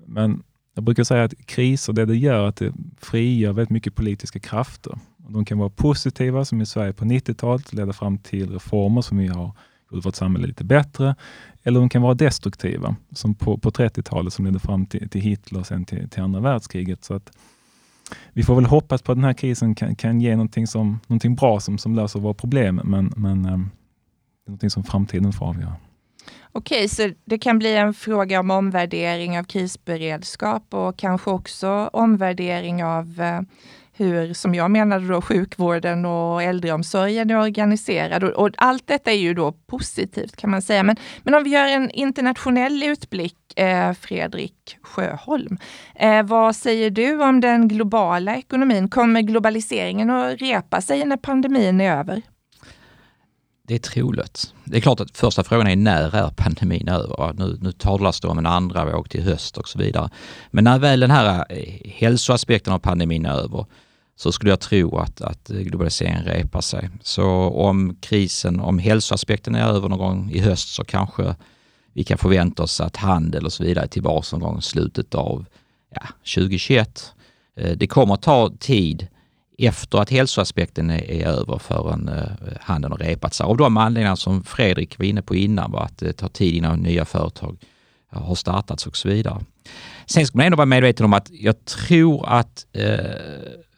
Men jag brukar säga att kriser, det det gör, att det frigör väldigt mycket politiska krafter. De kan vara positiva, som i Sverige på 90-talet, leda fram till reformer som vi har gjort vårt samhälle lite bättre. Eller de kan vara destruktiva, som på, på 30-talet som ledde fram till, till Hitler och sen till, till andra världskriget. Så att vi får väl hoppas på att den här krisen kan, kan ge någonting, som, någonting bra som, som löser våra problem, men, men ehm, det är någonting som framtiden får avgöra. Okej, så det kan bli en fråga om omvärdering av krisberedskap och kanske också omvärdering av eh, hur, som jag menade då, sjukvården och äldreomsorgen är organiserad. Och, och, allt detta är ju då positivt kan man säga. Men, men om vi gör en internationell utblick, eh, Fredrik Sjöholm. Eh, vad säger du om den globala ekonomin? Kommer globaliseringen att repa sig när pandemin är över? Det är troligt. Det är klart att första frågan är när är pandemin över? Nu, nu talas det om en andra våg till höst och så vidare. Men när väl den här eh, hälsoaspekten av pandemin är över så skulle jag tro att, att eh, globaliseringen repar sig. Så om krisen, om hälsoaspekten är över någon gång i höst så kanske vi kan förvänta oss att handel och så vidare är tillbaka någon gång i slutet av ja, 2021. Eh, det kommer att ta tid efter att hälsoaspekten är, är över förrän eh, handeln har repat sig. Av de anledningar som Fredrik var inne på innan, var att eh, det tar tid innan nya företag eh, har startats och så vidare. Sen ska man ändå vara medveten om att jag tror att eh,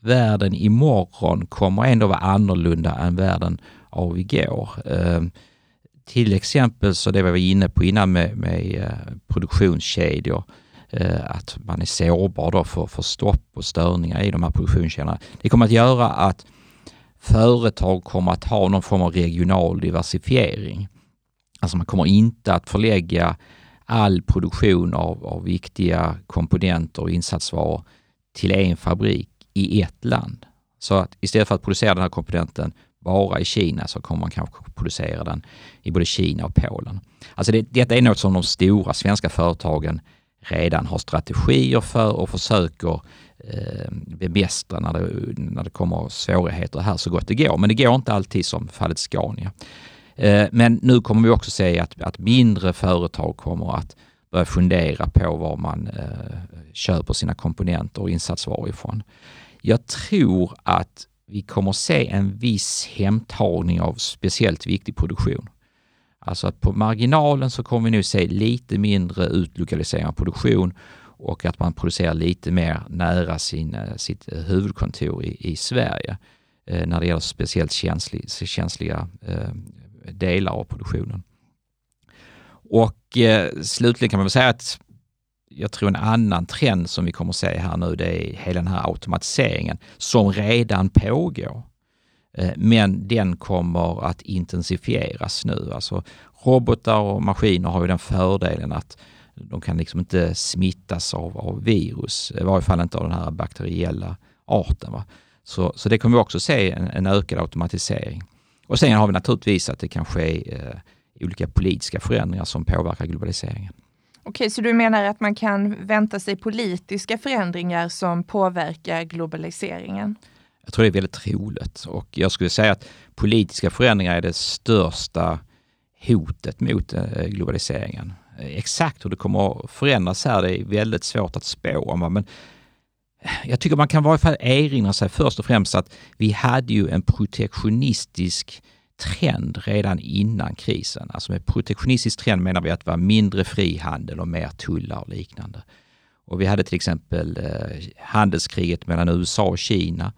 världen imorgon kommer ändå vara annorlunda än världen av igår. Eh, till exempel så det vi var inne på innan med, med eh, produktionskedjor, Eh, att man är sårbar då för, för stopp och störningar i de här produktionskedjorna. Det kommer att göra att företag kommer att ha någon form av regional diversifiering. Alltså man kommer inte att förlägga all produktion av, av viktiga komponenter och insatsvaror till en fabrik i ett land. Så att istället för att producera den här komponenten bara i Kina så kommer man kanske producera den i både Kina och Polen. Alltså det, detta är något som de stora svenska företagen redan har strategier för och försöker eh, bemästra när det, när det kommer svårigheter här så gott det går. Men det går inte alltid som fallet Scania. Eh, men nu kommer vi också se att, att mindre företag kommer att börja fundera på var man eh, köper sina komponenter och insatsvaror ifrån. Jag tror att vi kommer se en viss hemtagning av speciellt viktig produktion. Alltså att på marginalen så kommer vi nu se lite mindre utlokalisering av produktion och att man producerar lite mer nära sin, eh, sitt eh, huvudkontor i, i Sverige eh, när det gäller speciellt känslig, känsliga eh, delar av produktionen. Och eh, slutligen kan man väl säga att jag tror en annan trend som vi kommer att se här nu, det är hela den här automatiseringen som redan pågår. Eh, men den kommer att intensifieras nu. Alltså robotar och maskiner har ju den fördelen att de kan liksom inte smittas av, av virus, i varje fall inte av den här bakteriella arten. Va? Så, så det kommer vi också se en, en ökad automatisering. Och sen har vi naturligtvis att det kan ske eh, olika politiska förändringar som påverkar globaliseringen. Okej, så du menar att man kan vänta sig politiska förändringar som påverkar globaliseringen? Jag tror det är väldigt troligt och jag skulle säga att politiska förändringar är det största hotet mot eh, globaliseringen. Eh, exakt hur det kommer att förändras här, det är väldigt svårt att spå om. Men eh, jag tycker man kan i varje fall erinra sig först och främst att vi hade ju en protektionistisk trend redan innan krisen. Alltså med protektionistisk trend menar vi att det var mindre frihandel och mer tullar och liknande. Och vi hade till exempel handelskriget mellan USA och Kina.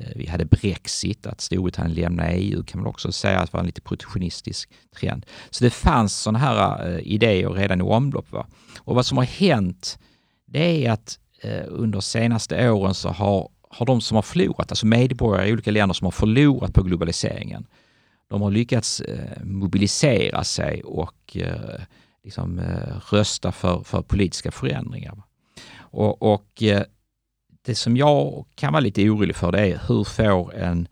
Eh, vi hade Brexit, att Storbritannien lämnade EU kan man också säga att var en lite protektionistisk trend. Så det fanns sådana här eh, idéer redan i omlopp. Va? Och vad som har hänt det är att eh, under senaste åren så har, har de som har förlorat, alltså medborgare i olika länder som har förlorat på globaliseringen, de har lyckats mobilisera sig och liksom, rösta för, för politiska förändringar. Och, och det som jag kan vara lite orolig för det är hur får en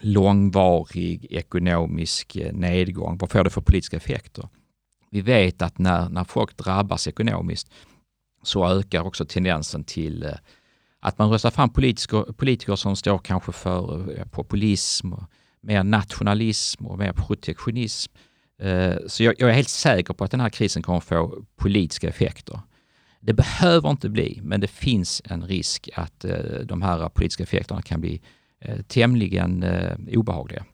långvarig ekonomisk eh, nedgång, vad får det för politiska effekter? Vi vet att när, när folk drabbas ekonomiskt så ökar också tendensen till eh, att man röstar fram politiker, politiker som står kanske för eh, populism, mer nationalism och mer protektionism. Så så jag, är helt säker på att den här krisen kommer få politiska effekter. Det behöver inte bli, men det finns en risk att eh, de här politiska effekterna kan bli eh, tämligen eh, obehagliga.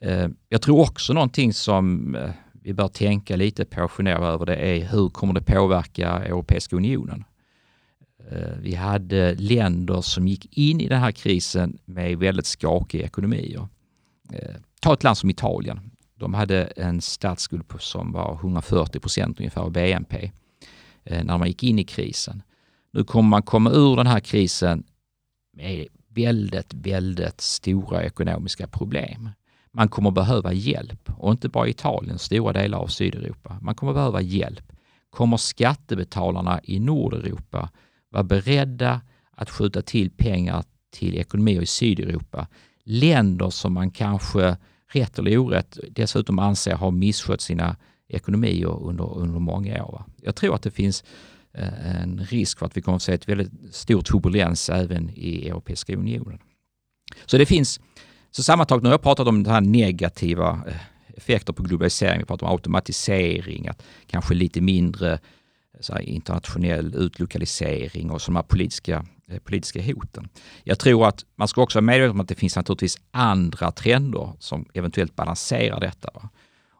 Eh, jag tror också någonting som eh, vi bör tänka lite på och fundera över det är hur kommer det påverka Europeiska unionen? Vi hade länder som gick in i den här krisen med väldigt skakiga ekonomier. Eh, ta ett land som Italien. De hade en statsskuld som var 140 procent ungefär av BNP Eh, när man gick in i krisen. Nu kommer man komma ur den här krisen med väldigt, väldigt stora ekonomiska problem. Man kommer behöva hjälp och inte bara Italien, stora delar av Sydeuropa. Man kommer behöva hjälp. Kommer skattebetalarna i Nordeuropa vara beredda att skjuta till pengar till ekonomier i Sydeuropa länder som man kanske, rätt eller orätt, dessutom anser har misskött sina ekonomier under, under många år. Jag tror att det finns eh, en risk för att vi kommer att se ett väldigt stor turbulens även i Europeiska unionen. Så det finns, så sammantaget, nu har jag pratat om den här negativa eh, effekter på globalisering, vi pratar om automatisering, att kanske lite mindre så internationell utlokalisering och sådana politiska eh, politiska hoten. Jag tror att man ska också vara medveten om att det finns naturligtvis andra trender som eventuellt balanserar detta. Va?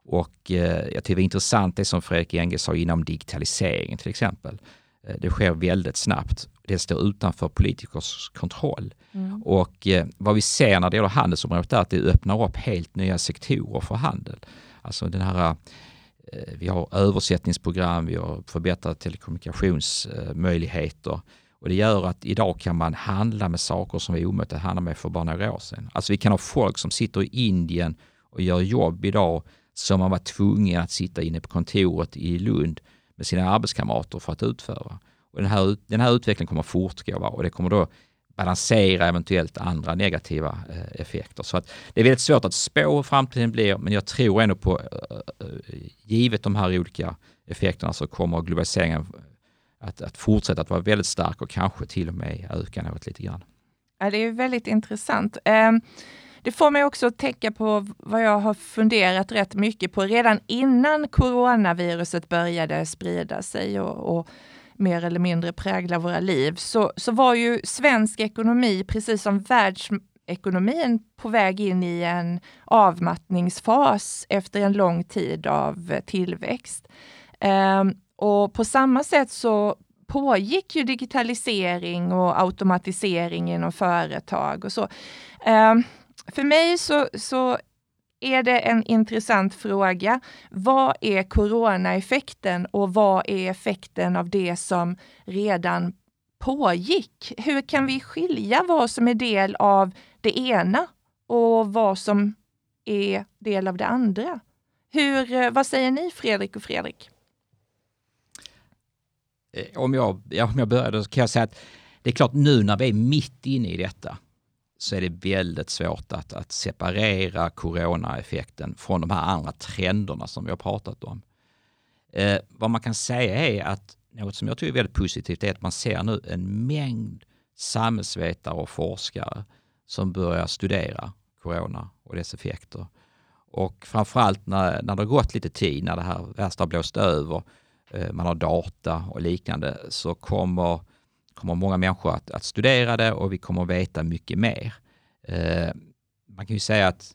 Och eh, jag tycker det är intressant det som Fredrik Enge sa inom digitaliseringen till exempel. Eh, det sker väldigt snabbt. Det står utanför politikers kontroll. Mm. Och eh, vad vi ser när det gäller handelsområdet är att det öppnar upp helt nya sektorer för handel. Alltså den här eh, vi har översättningsprogram, vi har förbättrade telekommunikationsmöjligheter. Och det gör att idag kan man handla med saker som var omöjligt att handla med för bara några år sedan. Alltså vi kan ha folk som sitter i Indien och gör jobb idag som man var tvungen att sitta inne på kontoret i Lund med sina arbetskamrater för att utföra. Och den, här, den här utvecklingen kommer att fortgå va? och det kommer då balansera eventuellt andra negativa eh, effekter. Så att det är väldigt svårt att spå hur framtiden blir, men jag tror ändå på, eh, eh givet de här olika effekterna så kommer globaliseringen eh, att, att fortsätta att vara väldigt stark och kanske till och med öka något lite grann. Ja, det är väldigt intressant. Ehm, det får mig också att tänka på vad jag har funderat rätt mycket på redan innan coronaviruset började sprida sig och, och mer eller mindre prägla våra liv, så, så var ju svensk ekonomi, precis som världsekonomin, på väg in i en avmattningsfas efter en lång tid av tillväxt. Um, och på samma sätt så pågick ju digitalisering och automatisering inom företag och så. Eh, för mig så, så är det en intressant fråga. Vad är coronaeffekten och vad är effekten av det som redan pågick? Hur kan vi skilja vad som är del av det ena och vad som är del av det andra? Hur, eh, vad säger ni Fredrik och Fredrik? Eh, om jag, ja, om jag börjar så kan jag säga att det är klart nu när vi är mitt inne i detta så är det väldigt svårt att, att separera coronaeffekten från de här andra trenderna som vi har pratat om. Eh, vad man kan säga är att något som jag tycker är väldigt positivt är att man ser nu en mängd samhällsvetare och forskare som börjar studera corona och dess effekter. Och framförallt när, när det har gått lite tid, när det här värsta har blåst över, eh, man har data och liknande, så kommer, kommer många människor att, att studera det och vi kommer veta mycket mer. Eh, man kan ju säga att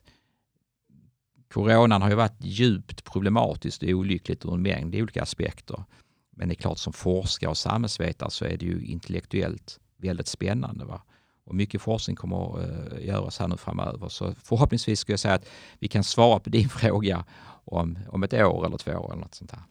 coronan har ju varit djupt problematiskt och olyckligt ur en mängd olika aspekter. Men det är klart som forskare och samhällsvetare så är det ju intellektuellt väldigt spännande. Va? Och mycket forskning kommer att uh, göras här nu framöver. Så förhoppningsvis skulle jag säga att vi kan svara på din fråga om, om ett år eller två år eller något sånt här.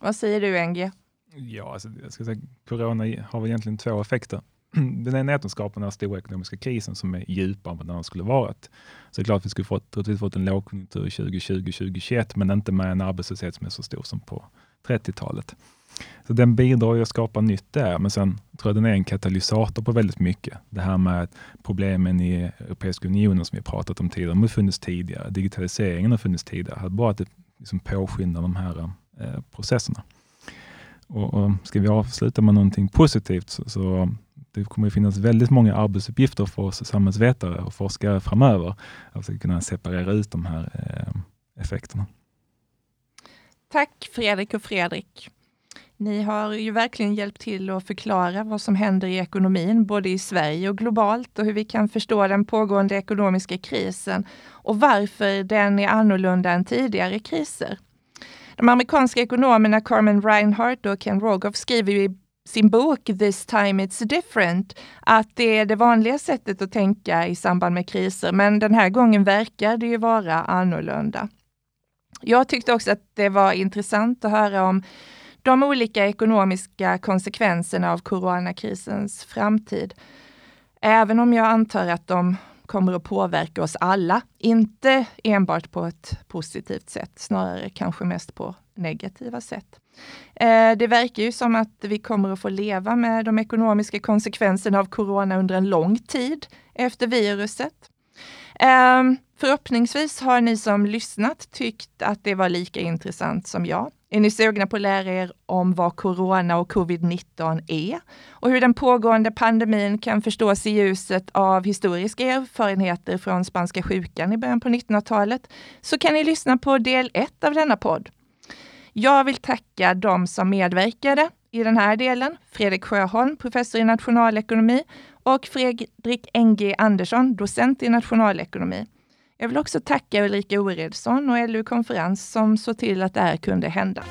Vad säger du NG? Ja, alltså, jag ska säga, corona har väl egentligen två effekter. Den ena är att den skapar den här stora ekonomiska krisen som är djupare än vad den skulle varit. Så det är klart att vi skulle fått, troligtvis fått en lågkonjunktur 2020-2021, men inte med en arbetslöshet som är så stor som på 30-talet. Så den bidrar ju att skapa nytt där, men sen tror jag den är en katalysator på väldigt mycket. Det här med problemen i Europeiska unionen som vi pratat om tidigare, de har funnits tidigare. Digitaliseringen har funnits tidigare, bara att det liksom påskyndar de här eh, processerna. Och, och Ska vi avsluta med någonting positivt så, så det kommer att finnas väldigt många arbetsuppgifter för oss samhällsvetare och forskare framöver. Att kunna separera ut de här eh, effekterna. Tack Fredrik och Fredrik. Ni har ju verkligen hjälpt till att förklara vad som händer i ekonomin, både i Sverige och globalt och hur vi kan förstå den pågående ekonomiska krisen och varför den är annorlunda än tidigare kriser. De amerikanska ekonomerna Carmen Reinhardt och Ken Rogoff skriver i sin bok This time it's different att det är det vanliga sättet att tänka i samband med kriser, men den här gången verkar det ju vara annorlunda. Jag tyckte också att det var intressant att höra om de olika ekonomiska konsekvenserna av coronakrisens framtid. Även om jag antar att de kommer att påverka oss alla, inte enbart på ett positivt sätt, snarare kanske mest på negativa sätt. Eh, det verkar ju som att vi kommer att få leva med de ekonomiska konsekvenserna av corona under en lång tid efter viruset. Eh, förhoppningsvis har ni som lyssnat tyckt att det var lika intressant som jag. Är ni sugna på att lära er om vad corona och covid-19 är och hur den pågående pandemin kan förstås i ljuset av historiska erfarenheter från spanska sjukan i början på 1900-talet så kan ni lyssna på del 1 av denna podd. Jag vill tacka de som medverkade i den här delen. Fredrik Sjöholm, professor i nationalekonomi och Fredrik N.G. Andersson, docent i nationalekonomi. Jag vill också tacka Ulrika Oredsson och LU Konferens som såg till att det här kunde hända.